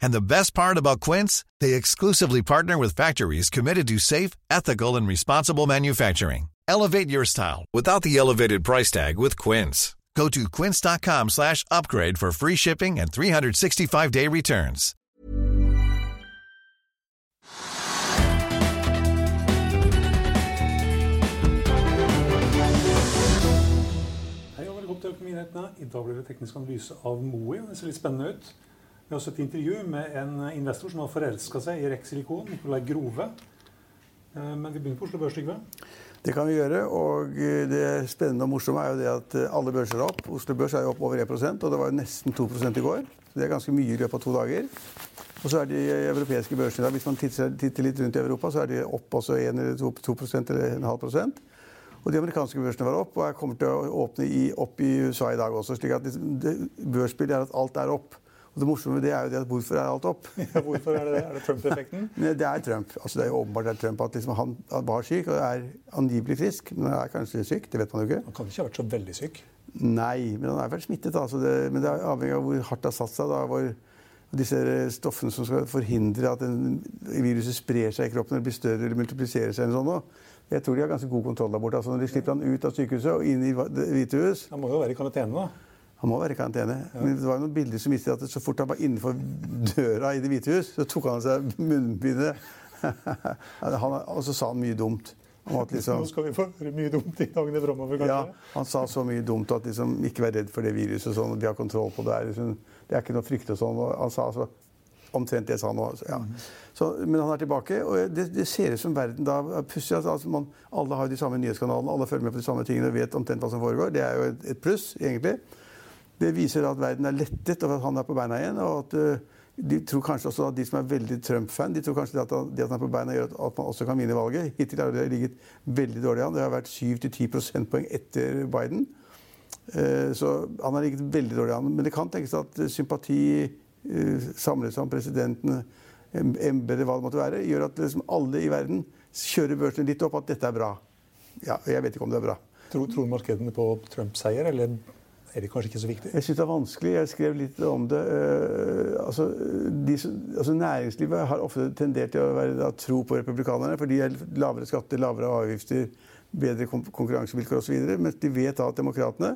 And the best part about Quince, they exclusively partner with factories committed to safe, ethical, and responsible manufacturing. Elevate your style without the elevated price tag with Quince. Go to quince.com slash upgrade for free shipping and 365-day returns. Hei og velkommen til Økonominyhetene. I dag blir det teknisk analyse av Moe. Det ser litt spennende ut. Vi har også et intervju med en investor som har forelska seg i Rex Silikon, Nicolai Grove. Eh, Men vi begynner på Oslo Børs, Trygve. Det kan vi gjøre. og Det spennende og morsomme er jo det at alle børser er opp. Oslo Børs er jo opp over 1% og det var jo nesten 2 i går. Så Det er ganske mye i løpet av to dager. Og så er de europeiske børsene Hvis man titter, litt rundt i Europa, så er de opp også 1 eller 2, 2 eller en halv prosent. Og de amerikanske børsene var opp, og jeg kommer til å åpne i, opp i USA i dag også. slik at det, det, Børsbildet er at alt er opp. Og det morsomme det er jo det at hvorfor er alt opp? Ja, hvorfor er det det? Er det Trump-effekten? Det er Trump. Altså, det er jo åpenbart at Trump at liksom han var syk og er angivelig frisk, men han er kanskje syk. Det vet man jo ikke. Han kan ikke ha vært så veldig syk. Nei, men han er vel smittet. Altså det, men det er avhengig av hvor hardt det har satt seg. Da, hvor disse stoffene som skal forhindre at en, viruset sprer seg i kroppen eller blir større eller multipliserer seg. eller sånn. Jeg tror de har ganske god kontroll der borte. Altså, når de slipper han ut av sykehuset og inn i Det hvite hus Han må jo være i karantene, da. Han må være i karantene. Men det var noen bilder som viste at så fort han var innenfor døra i Det hvite hus, så tok han av seg munnbindet. Og så sa han mye dumt. Liksom, Nå skal vi få høre mye dumt i dagene framover, kanskje. ja, han sa så mye dumt at liksom, ikke vær redd for det viruset. Sånn, vi har kontroll på det. Liksom, det er ikke noe frykt og sånn. Og han sa altså, omtrent det sa han òg. ja. men han er tilbake, og det, det ser ut som verden da pusser. Altså, altså, man, alle har de samme nyhetskanalene, alle følger med på de samme tingene og vet omtrent hva som foregår. Det er jo et, et pluss, egentlig. Det viser at verden er lettet, og at han er på beina igjen. og at uh, de tror kanskje også at de som er veldig Trump-fan, de tror kanskje at det at han er på beina, gjør at, man også kan vinne valget. Hittil har det ligget veldig dårlig an. Det har vært 7-10 prosentpoeng etter Biden. Eh, Så han har ligget veldig dårlig an. Men det kan tenkes at eh, sympati eh, samlet seg om presidenten, em- embetet, hva det måtte være, gjør at liksom alle i verden kjører børsene litt opp at dette er bra. Ja, jeg vet ikke om det er bra. Tror, tror markedene på Trump-seier, eller er det kanskje ikke så viktig? Jeg syns det er vanskelig. Jeg skrev litt om det. Eh, altså, de, altså, næringslivet har ofte tendert til å være, da, tro på republikanerne, for de er lavere skatter, lavere avgifter, bedre kon konkurransevilkår osv. Mens de vet da at demokratene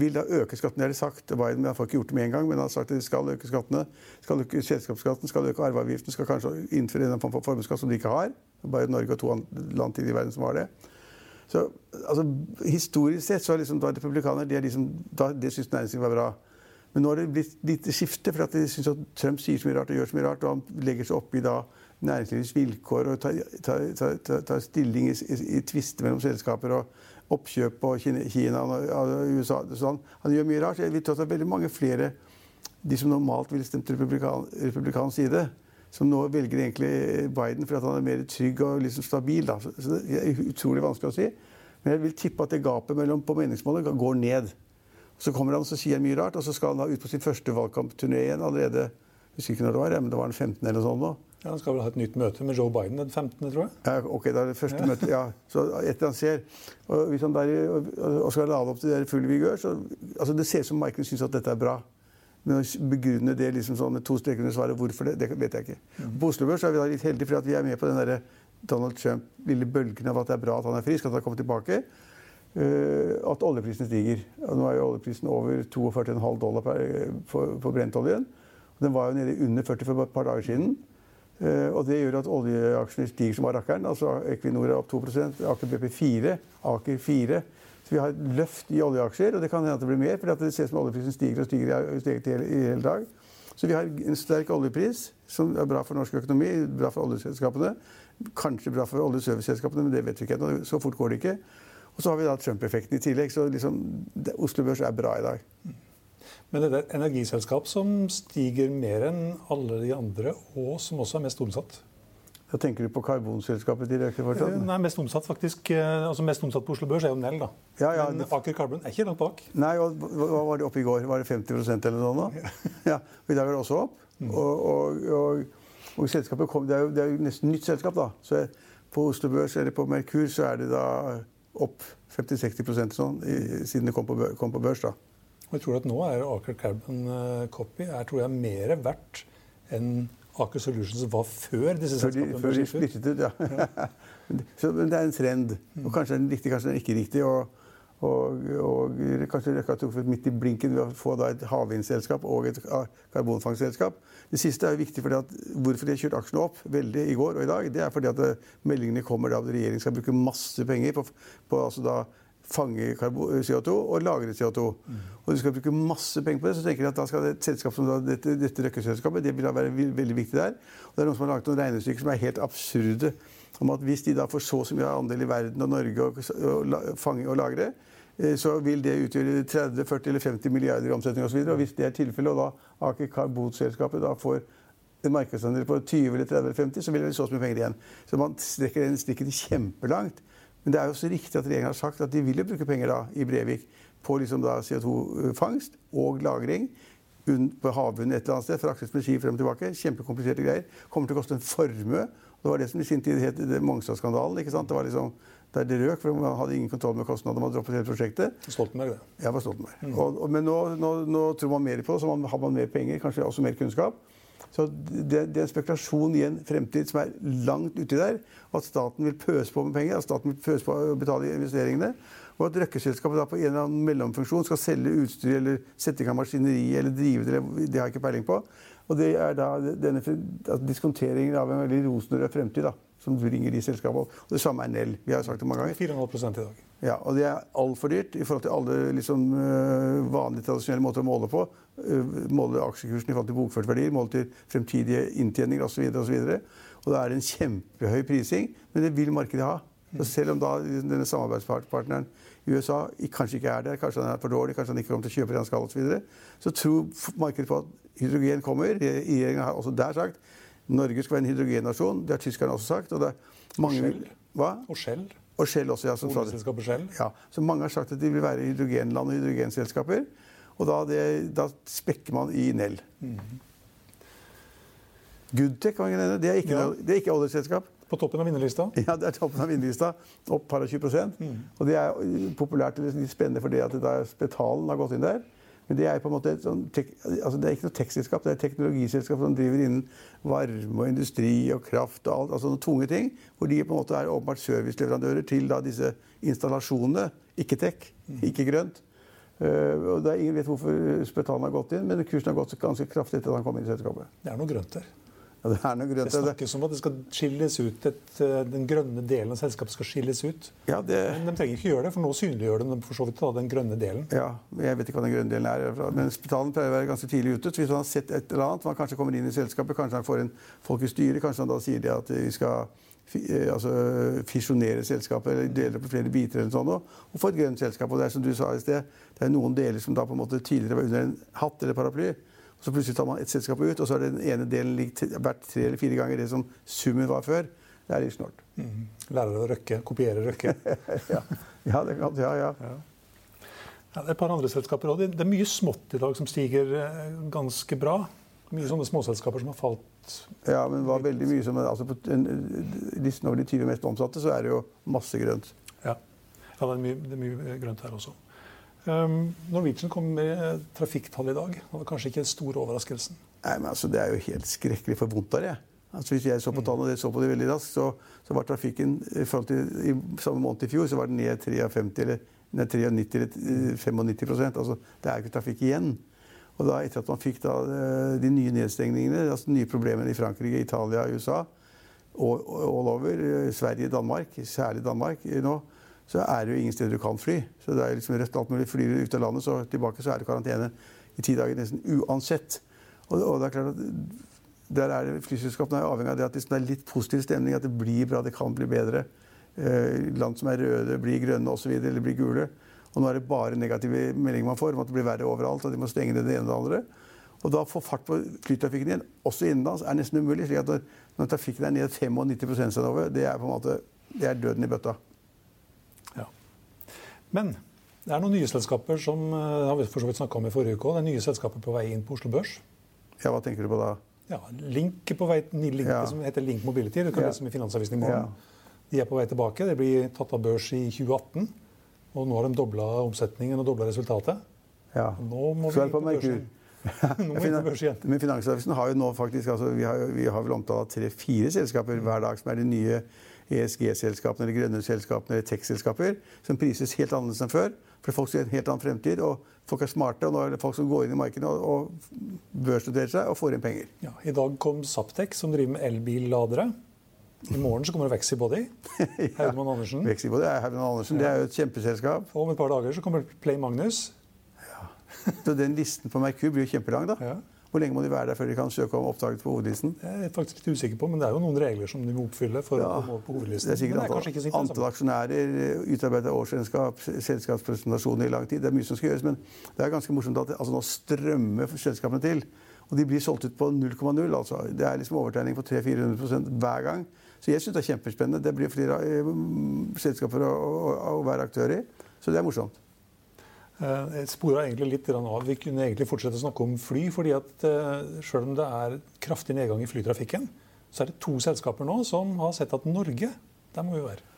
vil da øke skattene. Det har de sagt. Biden men han ikke gjort det med en gang, men han har sagt at de skal øke skattene. Skal øke selskapsskatten, skal øke arveavgiften, skal kanskje innføre en form for formuesskatt som de ikke har. Bare Norge og to land i verden som har det. Så altså, Historisk sett så er liksom da republikanere er liksom, da, det syns næringslivet var bra. Men nå har det blitt lite skifte, for de syns at Trump sier så mye rart og gjør så mye rart. Og han legger seg opp i da næringslivets vilkår og tar, tar, tar, tar, stilling i, i, i tvister mellom selskaper og oppkjøp på Kina, Kina og, og USA. Sånn. Han gjør mye rart. Jeg vil tro at det er veldig mange flere de som normalt ville stemt republikan, republikansk side, som nå velger egentlig Biden fordi han er mer trygg og liksom stabil. Da. Så det er utrolig vanskelig å si. Men jeg vil tippe at det gapet mellom på meningsmålet går ned. Så kommer han og sier mye rart, og så skal han da ut på sin første valgkampturné igjen allerede jeg husker ikke når det var, ja, men det var den 15. eller sånn nå. Ja, han skal vel ha et nytt møte med Joe Biden den 15., tror jeg. Ja, ok, det er det første møtet, ja. Så etter han ser, og hvis han der, og, skal lade opp til det fulle vigør, så altså det ser ut som Michael syns at dette er bra. Men å begrunne det liksom sånn med to streker under svaret hvorfor det, det vet jeg ikke. På Oslo Børs er vi da litt heldige for vi er med på den der Donald Trump-lille bølgen av at det er bra at han er frisk, at han har kommet tilbake. Uh, at oljeprisen stiger. Og nå er jo oljeprisen over 42,5 dollar per, på, for brentoljen. Den var jo nede under 40 for et par dager siden. Uh, og det gjør at oljeaksjene stiger som var rakkeren. Altså Equinor er opp 2% Aker BP 4 Aker 4 Så vi har et løft i oljeaksjer, og det kan hende at det blir mer. For det ser ut som oljeprisen stiger og stiger i hele, dag. Så vi har en sterk oljepris, som er bra for norsk økonomi, bra for oljeselskapene. Kanskje bra for oljeserviceselskapene, men det vet vi ikke ennå. Så fort går det ikke. Og så har vi da Trump-effekten i tillegg. Så liksom, Oslo Børs er bra i dag. Men det er et energiselskap som stiger mer enn alle de andre, og som også er mest omsatt. Da tenker du på karbonselskapet direkte fortsatt? Nei, mest omsatt faktisk. eh, Altså mest omsatt på Oslo Børs er jo Nell, da. Ja, ja, Men Aker Carbon er ikke langt bak. Nei, og hva var det oppe i går? Var det 50% eller noe nå? Ja, og I dag er det også opp. Og, og, og, og selskapet kom, det, er jo, det er jo nesten nytt selskap, da. Så på Oslo Børs eller på Merkur så er det da opp 50-60 sånn, i, siden det kom på, bør- kom på børs. da. Og jeg tror at nå er Aker Carbon eh, Copy er, tror jeg, mer verdt enn Aker Solutions var før disse Før de, selskapene før de splittet ut, ja. så, men det er en trend. Og kanskje er den riktig, kanskje den er ikke riktig. Og, og, og kanskje har truffet midt i blinken ved å få et havvindselskap og et ka- karbonfangstselskap. Det siste er viktig fordi at hvorfor de har kjørt aksjene opp veldig i går og i dag, det er fordi at eh, meldingene kommer da at regjeringen skal bruke masse penger på, på altså da fange CO2 og lagre CO2. Og de skal bruke masse penger på det, så tenker jeg at da skal det et selskap som da, dette, dette Røkke-selskapet det vil da være veldig viktig der. Og det er noen som har laget noen regnestykker som er helt absurde. Om at hvis de da får så og så mye andel i verden og Norge og, og la, fange og lagre, eh, så vil det utgjøre 30, 40 eller 50 milliarder i omsetning osv. Og hvis det er tilfellet, og da Aker Karbotselskapet da får en markedsandel på 20 eller 30 eller 50, så vil det så så mye penger igjen. Så man strekker den strikken kjempelangt. Men det er jo så riktig at regjeringen har sagt at de vil bruke penger da i Brevik på liksom CO2-fangst og lagring på havbunnen et eller annet sted. Fraktes med ski frem og tilbake. Kjempekompliserte greier. Kommer til å koste en formue. Det var det som i sin tid het Mongstad-skandalen. ikke sant? Det var liksom der det røk, for Man hadde ingen kontroll med kostnadene. Man droppet hele prosjektet. Stoltenberg, det. Jeg var Stoltenberg. Og, og, men nå, nå, nå tror man mer på det, så man, har man mer penger, kanskje også mer kunnskap. Så det, det er en spekulasjon i en fremtid som er langt uti der. At staten vil pøse på med penger, at staten vil pøse på å betale investeringene. Og at Røkke-selskapet da på en eller annen mellomfunksjon skal selge utstyr eller sette i gang maskineri eller drive det, det har jeg ikke peiling på. Og det er da denne altså diskonteringen av en veldig rosenrød fremtid da, som bringer de selskapene opp. Og det samme er Nell. Vi har sagt det mange ganger. 4,5 i dag. Ja, og det er altfor dyrt i forhold til alle liksom, øh, vanlige, tradisjonelle måter å måle på. Øh, Måle aksjekursen i forhold til bokført verdier, måle til fremtidige inntjeninger osv. Og, så videre. og da er det en kjempehøy prising, men det vil markedet ha. Så selv om da denne samarbeidspartneren i USA kanskje ikke er der, kanskje han er for dårlig, kanskje han ikke kommer til å kjøpe det han skal, osv., så, videre, så tror markedet på at hydrogen kommer. Regjeringen har også der sagt Norge skal være en hydrogennasjon. Det har tyskerne også sagt. og det er mange... Shell. Hva? Og Shell. Og Shell også, ja. Som. Oljeselskapet Shell. Ja, så mange har sagt at de vil være hydrogenland og hydrogenselskaper. Og da, det, da spekker man i Nell. Goodtech, kan man nevne. Det er ikke, Ja. det er ikke oljeselskap. På toppen av vinnerlista. Ja, Det er toppen av vinnerlista. Opp par og 20% Og det er populært eller litt spennende fordi at Spetalen har gått inn der. Men det er på en måte et sånn altså det er ikke noe tekstselskap, det er et teknologiselskap som driver innen varme og industri og kraft og alt, altså noen tunge ting. Hvor de på en måte er åpenbart serviceleverandører til da disse installasjonene. Ikke tech, ikke grønt. Uh, og det er Ingen vet hvorfor Spetalen har gått inn, men kursen har gått ganske kraftig etter at han kom inn i selskapet. Det er noe grønt der. Ja, det er noen grunn til Det snakkes om at det skal skilles ut et, eh, den grønne delen av selskapet skal skilles ut. Ja, det, Men de trenger ikke gjøre det, for nå synliggjør de for så vidt da, den grønne delen. Ja, Jeg vet ikke hva den grønne delen er. Men Spitalen pleier å være ganske tidlig ute. Så hvis man har sett et eller annet, man kanskje kommer inn i selskapet, kanskje man får en folk i styret, kanskje man da sier de at vi skal eh, altså, fisjonere selskapet eller dele på flere biter eller sånn, og få et grønt selskap. Og det er som du sa i sted, det er noen deler som da på en måte tidligere var under en hatt eller paraply. Så plutselig tar man et selskap ut, og så har den ene delen vært tre eller fire ganger det som summen var før. Det er litt snålt. Mm. Lærer å røkke, kopiere røkke. ja. ja, det kan, ja, ja. Ja, det er et par andre selskaper også. Det er mye smått i dag som stiger eh, ganske bra. Mye sånne småselskaper som har falt. Ja, men det var veldig mye som altså På en- listen over de 20 mest omsatte, så er det jo masse grønt. Ja, ja det, er mye, det er mye grønt her også. Um, Norwegian kom med eh, trafikktall i dag. Det var kanskje ikke den store overraskelsen. Nei, men altså, Det er jo helt skrekkelig for vondt der, jeg. Altså, hvis jeg så på tallene og dere så på det veldig raskt, så, så var trafikken i forhold til i samme måned i fjor så var den ned 53 eller ned 93 eller eh, 95 Altså, Det er ikke trafikk igjen. Og da etter at man fikk da eh, de nye nedstengningene, altså nye problemene i Frankrike, Italia, USA all over, eh, Sverige, Danmark, særlig Danmark eh, nå, så er det jo ingen steder du kan fly. Så det er liksom rødt alt mulig. Flyr du ut av landet, så tilbake så er det karantene i ti dager nesten uansett. Og, og det er klart at der er det- Flyselskapene er avhengig av det at det er litt positiv stemning, at det blir bra, det kan bli bedre. Eh, land som er røde, blir grønne osv., eller blir gule. Og nå er det bare negative meldinger man får om at det blir verre overalt. og de må stenge det, det ene og det andre. Og da få fart på flytrafikken igjen, også innenlands, er nesten umulig. slik at når, når trafikken er ned 95% over, det er på en måte det er døden i bøtta. Men det er noen nye selskaper som uh, har vi for så vidt om i forrige uke. Det er nye selskaper på vei inn på Oslo Børs. Ja, Hva tenker du på da? Ja, Link på vei, Link, Ja. som heter Link Mobility. Det kan Ja. lese om i Finansavisen i morgen. Ja. De er på vei tilbake. Det blir tatt av børs i 2018. Og nå har de dobla omsetningen og dobla resultatet. Ja. Nå må vi inn på igjen. Men Finansavisen har jo nå faktisk altså, Vi har, vi har vel omtalt tre-fire selskaper hver dag som er de nye ESG-selskapene eller grønne selskapene eller tech-selskaper som prises helt annerledes enn før. For folk ser en helt annen fremtid, og folk er smarte. Og nå er det folk som går inn i markedet og, og børsnoterer seg og får inn penger. Ja, I dag kom Saptek, som driver med elbilladere. I morgen så kommer det Vexi Body. Andersen. Vexibody er Haugen Andersen. Det er jo et kjempeselskap. Og om et par dager så kommer Play Magnus. Ja. Så den listen på Merkur blir jo kjempelang. da. Ja. Hvor lenge må de være der før de kan søke om opptaket på hovedlisten? Jeg er faktisk litt usikker på, men det er jo noen regler som de må oppfylle for Ja, å komme på hovedlisten. Det er sikkert antall, det er antall, aksjonærer, utarbeidet årsregnskap, selskapspresentasjoner i lang tid. Det er mye som skal gjøres, men det er ganske morsomt at altså nå strømmer selskapene til. Og de blir solgt ut på 0,0. altså. Det er liksom overtegning på 300-400% hver gang. Så jeg syns det er kjempespennende. Det blir flere eh, selskaper å, å, å være aktør i. Så det er morsomt. Eh, Jeg spora egentlig litt av. Vi kunne egentlig fortsette å snakke om fly. fordi at eh, Selv om det er kraftig nedgang i flytrafikken, så er det to selskaper nå som har sett at Norge, der må vi være.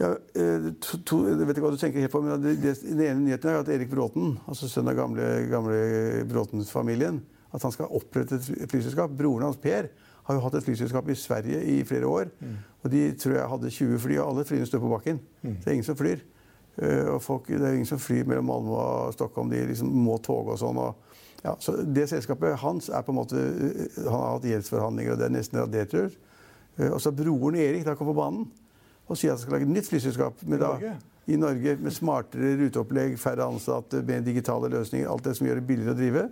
Ja, eh, to, to, jeg vet ikke hva du tenker helt på, men det, det, Den ene nyheten er at Erik Bråten, altså sønn av gamle, gamle Bråten-familien, at han skal opprette et flyselskap. Broren hans Per har jo hatt et flyselskap i Sverige i flere år. Og de tror jeg hadde 20 fly, og alle flyene står på bakken. Så det er ingen som flyr. Eh, og folk, det er ingen som flyr mellom Malmö og Stockholm. De liksom må toge og sånn. Og, ja, så det selskapet hans er på en måte eh, Han har hatt gjeldsforhandlinger, og det er nesten radetur. Eh, Og så har broren Erik da kommet på banen og sier at han skal lage et nytt flyselskap med I da, Norge? i Norge med smartere ruteopplegg, færre ansatte, med digitale løsninger. Alt det som gjør det billigere å drive.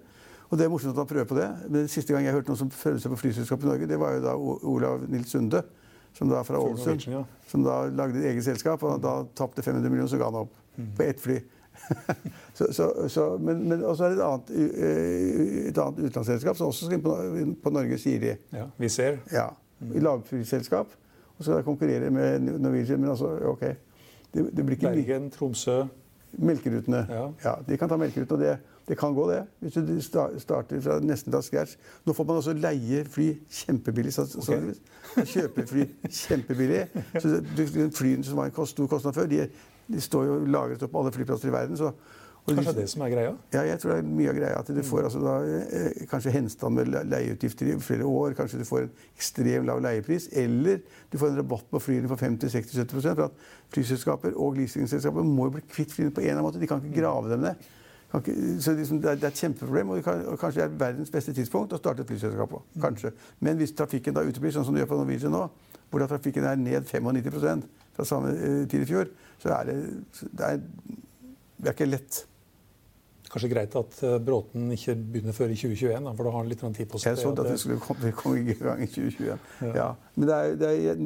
Og det er morsomt at han prøver på det. Men Siste gang jeg hørte noen som følte seg på flyselskap i Norge, det var jo da Olav Nils Sunde, som da fra Ålesund, ja. som da lagde et eget selskap. Og da tapte 500 millioner, så ga han opp. På ett fly. så, så, så, men, men også er det et annet, et annet utenlandsselskap som også skal inn på, på Norge, sier de. Ja, vi ser. Ja, Mm. lavprisselskap. Og så skal de konkurrere med Norwegian, men altså, OK. Det, det blir ikke. Bergen, Tromsø. Melkerutene. Ja. de kan ta melkerutene. og det, det kan gå, det. Hvis du starter fra nesten fra scratch. Nå får man også leie fly kjempebillig. Så, så, Kjøpe fly kjempebillig. Så Flyene som var en kost, stor kostnad før, de, de står jo lagret opp på alle flyplasser i verden. Så, Kanskje det er det som er greia? ja, jeg tror det er mye av greia. At du får altså da, eh, kanskje henstand med leieutgifter i flere år. Kanskje du får en ekstremt lav leiepris. Eller du får en rabatt på flyene på 50-60-70 For at flyselskaper og leasingselskaper må bli kvitt flyene på en eller annen måte. De kan ikke grave dem ned. Ikke, så liksom, det, er, et kjempeproblem, og, kan, og kanskje det er verdens beste tidspunkt å starte et flyselskap på. Kanskje. Men hvis trafikken da uteblir, sånn som det gjør på Norwegian nå, hvor da trafikken er ned 95 fra samme eh, tid i fjor, så er det, det, er, det er ikke lett. Kanskje greit at eh, Bråten ikke begynner før i 2021, da, for da har han litt tid på seg. Jeg så at det skulle komme, komme i gang i 2021. Ja. Men, det er, det er,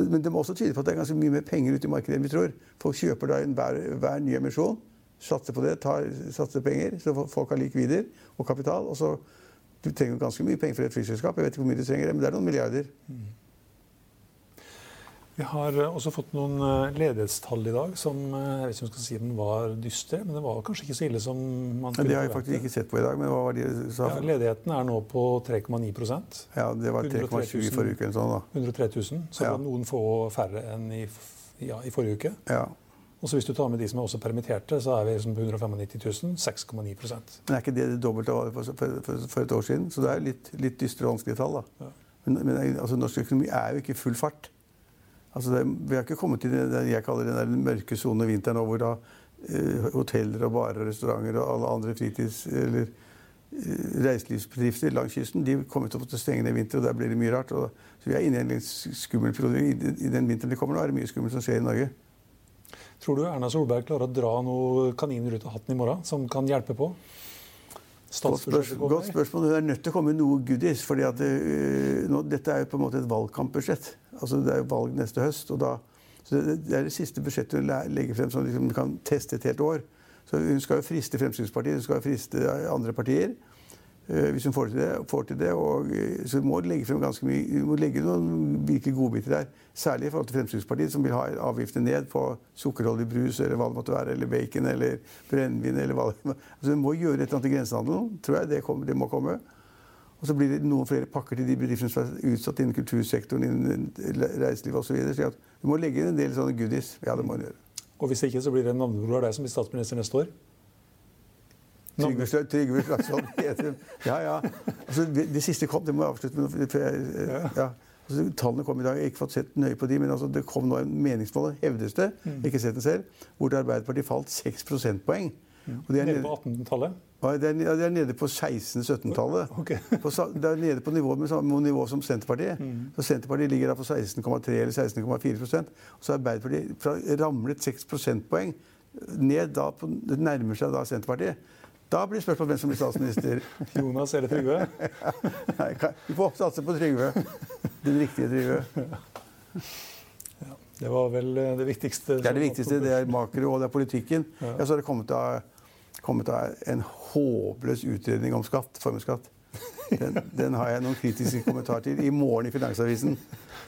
men det må også tyde på at det er ganske mye mer penger ute i markedet enn vi tror. Folk kjøper da hver, hver ny emisjon, satser på det, tar, satser penger, så folk har likvider og kapital. og så Du trenger ganske mye penger for et flyselskap. Jeg vet ikke hvor mye du trenger, men det er noen milliarder. Vi har eh, også fått noen eh, ledighetstall i dag som eh, jeg vet ikke om jeg skal si den var dystre, men det var kanskje ikke så ille som man Men det har jeg faktisk ikke sett på i dag. Men hva var det du sa? Ja, ledigheten er nå på 3,9% Ja, det var 3,20 i forrige uke eller sånn da. 103 000. Så det var noen få færre enn i, ja, i forrige uke. Ja. Og så hvis du tar med de som er også permitterte, så er vi liksom på 195 000. 6,9 Men er ikke det det dobbelte av for, for, for, et år siden? Så det er litt, litt dystre og vanskelige tall. da. Ja. Men, men altså, norsk økonomi er jo ikke i full fart. Altså, det, vi har ikke kommet til det, jeg kaller den der mørke sonen i vinteren, nå, hvor da eh, hoteller og barer og restauranter og alle andre fritids- eller eh, reiselivsbedrifter langs kysten de kommer til å måtte stenge ned i vinter, og der blir det mye rart. Og, så vi er inne i en litt skummel periode. I, I den vinteren det kommer nå, er det mye skummelt som skjer i Norge. Tror du Erna Solberg klarer å dra noen kaniner ut av hatten i morgen som kan hjelpe på? Godt, Statsbudsjettet godt spørsmål. Det er nødt til å komme noe goodies. fordi at øh, nå, Dette er jo på en måte et valgkampbudsjett. Altså, det er jo valg neste høst. og da det, det er det siste budsjettet hun legger frem som liksom kan teste et helt år. Så hun skal jo friste Fremskrittspartiet, hun skal jo friste andre partier. Uh, hvis hun får til det. Får til det og, uh, så hun må legge frem ganske mye, hun må legge noen virkelig godbiter der. Særlig i forhold til Fremskrittspartiet, som vil ha avgiftene ned på sukkerholdig brus eller hva det måtte være, eller bacon eller brennevin. eller altså Hun må gjøre et eller annet i grensehandelen. tror jeg det, kommer, det må komme. Og så blir det noen flere pakker til de bedriftene som er utsatt innen kultursektoren, innen reiseliv osv. Så, videre. så du må legge inn en del sånne goodies. Ja, det må hun gjøre. Og hvis ikke, så blir det en navnebror av deg som blir statsminister neste år? Trygve, Slagsvold Ja, ja. Altså, det, det, siste kom, det må jeg avslutte med. Jeg, ja. Altså, tallene kom i dag, jeg har ikke fått sett nøye på de, men altså, det kom nå en meningsmål, hevdes det, mm. ikke sett den selv, hvor Arbeiderpartiet falt 6 prosentpoeng. Og det er nede på 18-tallet? Ja, det er, nede på 16-17-tallet. Okay. det er nede på nivå med samme nivå som Senterpartiet. Mm. Så Senterpartiet ligger da på 16,3 eller 16,4 Og så er Arbeiderpartiet ramlet 6 prosentpoeng ned da på, Det nærmer seg da Senterpartiet. Da blir spørsmålet hvem som blir statsminister. Jonas eller Trygve? Nei, vi får satse på Trygve. Den riktige Trygve. Ja, det var vel eh, det viktigste? Det er det viktigste. Det er makro, og det er politikken. Ja. Ja, så har det kommet av kommet av en håpløs utredning om skatt, formuesskatt. Den, den, har jeg noen kritiske kommentarer til i morgen i Finansavisen.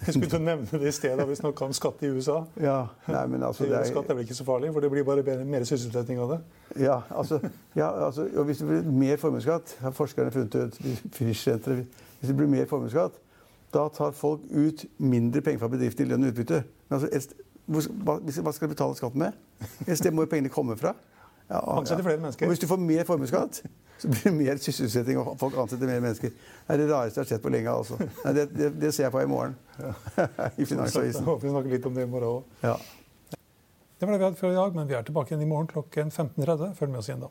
Jeg skulle til å nevne det i sted da vi snakka om skatt i USA. Ja, nei, men altså, det er, skatt er vel ikke så farlig, for det blir bare mer, mer sysselsetting av det? Ja, altså, ja, altså og hvis det blir mer formuesskatt, har forskerne funnet ut Hvis det blir mer formuesskatt, da tar folk ut mindre penger fra bedriften i lønn og utbytte. Men altså, et, hva, hva skal de betale skatt med? Et sted må jo pengene komme fra. Ja, ja. flere mennesker. Og hvis du får mer formuesskatt, så blir det mer sysselsetting, og folk ansetter mer mennesker. Det er det rareste jeg har sett på lenge. altså. Det, det, det, ser jeg på i morgen. I Finansavisen. Jeg håper vi snakker litt om det i morgen òg. Ja. Det var det vi hadde for i dag, men vi er tilbake igjen i morgen klokken 15.30. Følg med oss igjen da.